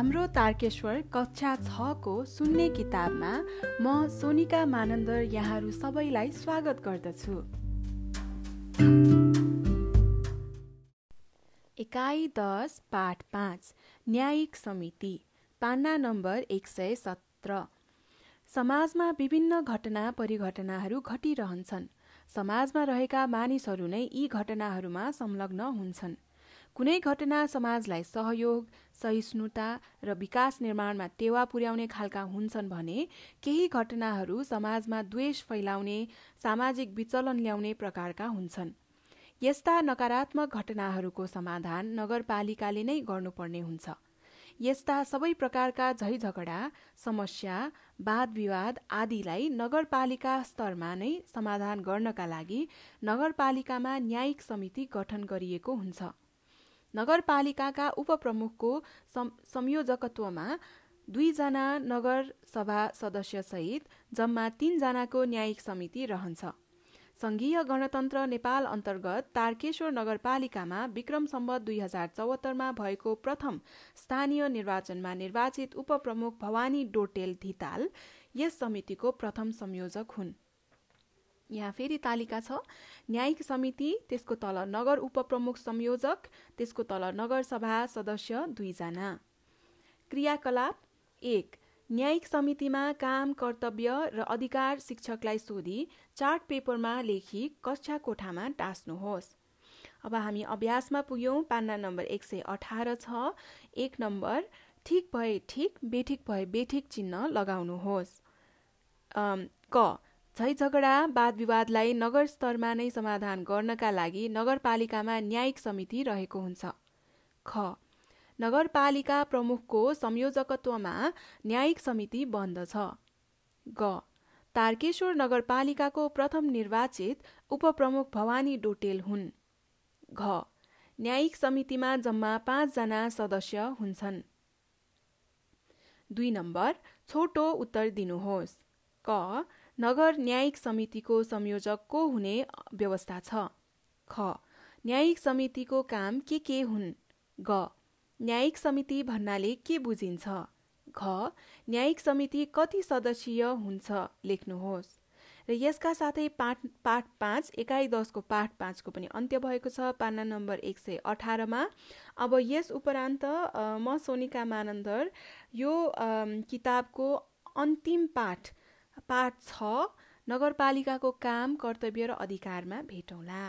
तारकेश्वर कक्षा छको सुन्ने किताबमा म सोनिका मानन्दर यहाँहरू सबैलाई स्वागत गर्दछु। एकाइ दस पाठ पाँच न्यायिक समिति पान्ना नम्बर एक सय सत्र। समाजमा विभिन्न घटना परिघटनाहरू घटिरहन्छन्। समाजमा रहेका मानिसहरू नै यी घटनाहरूमा संलग्न हुन्छन्। कुनै घटना समाजलाई सहयोग सहिष्णुता र विकास निर्माणमा टेवा पुर्याउने खालका हुन्छन् भने केही घटनाहरू समाजमा द्वेष फैलाउने सामाजिक विचलन ल्याउने प्रकारका हुन्छन्। यस्ता नकारात्मक घटनाहरूको समाधान नगरपालिकाले नै गर्नुपर्ने हुन्छ। यस्ता सबै प्रकारका झैझगडा समस्या वाद विवाद आदिलाई नगरपालिका स्तरमा नै समाधान गर्नका लागि नगरपालिकामा न्यायिक समिति गठन गरिएको हुन्छ। नगरपालिकाका उपप्रमुखको संयोजकत्वमा दुईजना नगर सभा सदस्यसहित जम्मा तीनजनाको न्यायिक समिति रहन्छ। संघीय गणतन्त्र नेपाल अन्तर्गत तारकेश्वर नगरपालिकामा विक्रम सम्बत दुई हजार चौहत्तरमा भएको प्रथम स्थानीय निर्वाचनमा निर्वाचित उपप्रमुख भवानी डोटेल धिताल यस समितिको प्रथम संयोजक हुन्। यहाँ फेरि तालिका छ। न्यायिक समिति त्यसको तल नगर उपप्रमुख संयोजक त्यसको तल नगरसभा सदस्य दुईजना। क्रियाकलाप एक न्यायिक समितिमा काम कर्तव्य र अधिकार शिक्षकलाई सोधी चार्ट पेपरमा लेखी कक्षा कोठामा टाँस्नुहोस्। अब हामी अभ्यासमा पुग्यौँ पान्ना नम्बर एक सय अठार छ एक नम्बर ठिक भए ठिक बेठिक भए बेठिक चिन्ह लगाउनुहोस्। क झैझगडा वाद विवादलाई नगर स्तरमा नै समाधान गर्नका लागि नगरपालिकामा न्यायिक समिति रहेको हुन्छ। ख। नगरपालिका प्रमुखको संयोजकत्वमा न्यायिक समिति बन्दछ ग। तारकेश्वर नगरपालिकाको प्रथम निर्वाचित उपप्रमुख भवानी डोटेल हुन्। घ। न्यायिक समितिमा जम्मा पाँचजना सदस्य हुन्छन्। दुई नम्बर। छोटो उत्तर दिनुहोस्। क नगर न्यायिक समितिको संयोजक को हुने व्यवस्था छ। ख न्यायिक समितिको काम के के हुन्? ग न्यायिक समिति भन्नाले के बुझिन्छ? घ न्यायिक समिति कति सदस्यीय हुन्छ लेख्नुहोस्। र यसका साथै पाठ पाठ पाँच एकाइ दसको पाठ पाँचको पनि अन्त्य भएको छ। पाना नम्बर एक सय अठारमा। अब यस उपरान्त म सोनिका मानन्दर यो किताबको अन्तिम पाठ पाठ छ नगरपालिकाको काम कर्तव्य र अधिकारमा भेटौँला।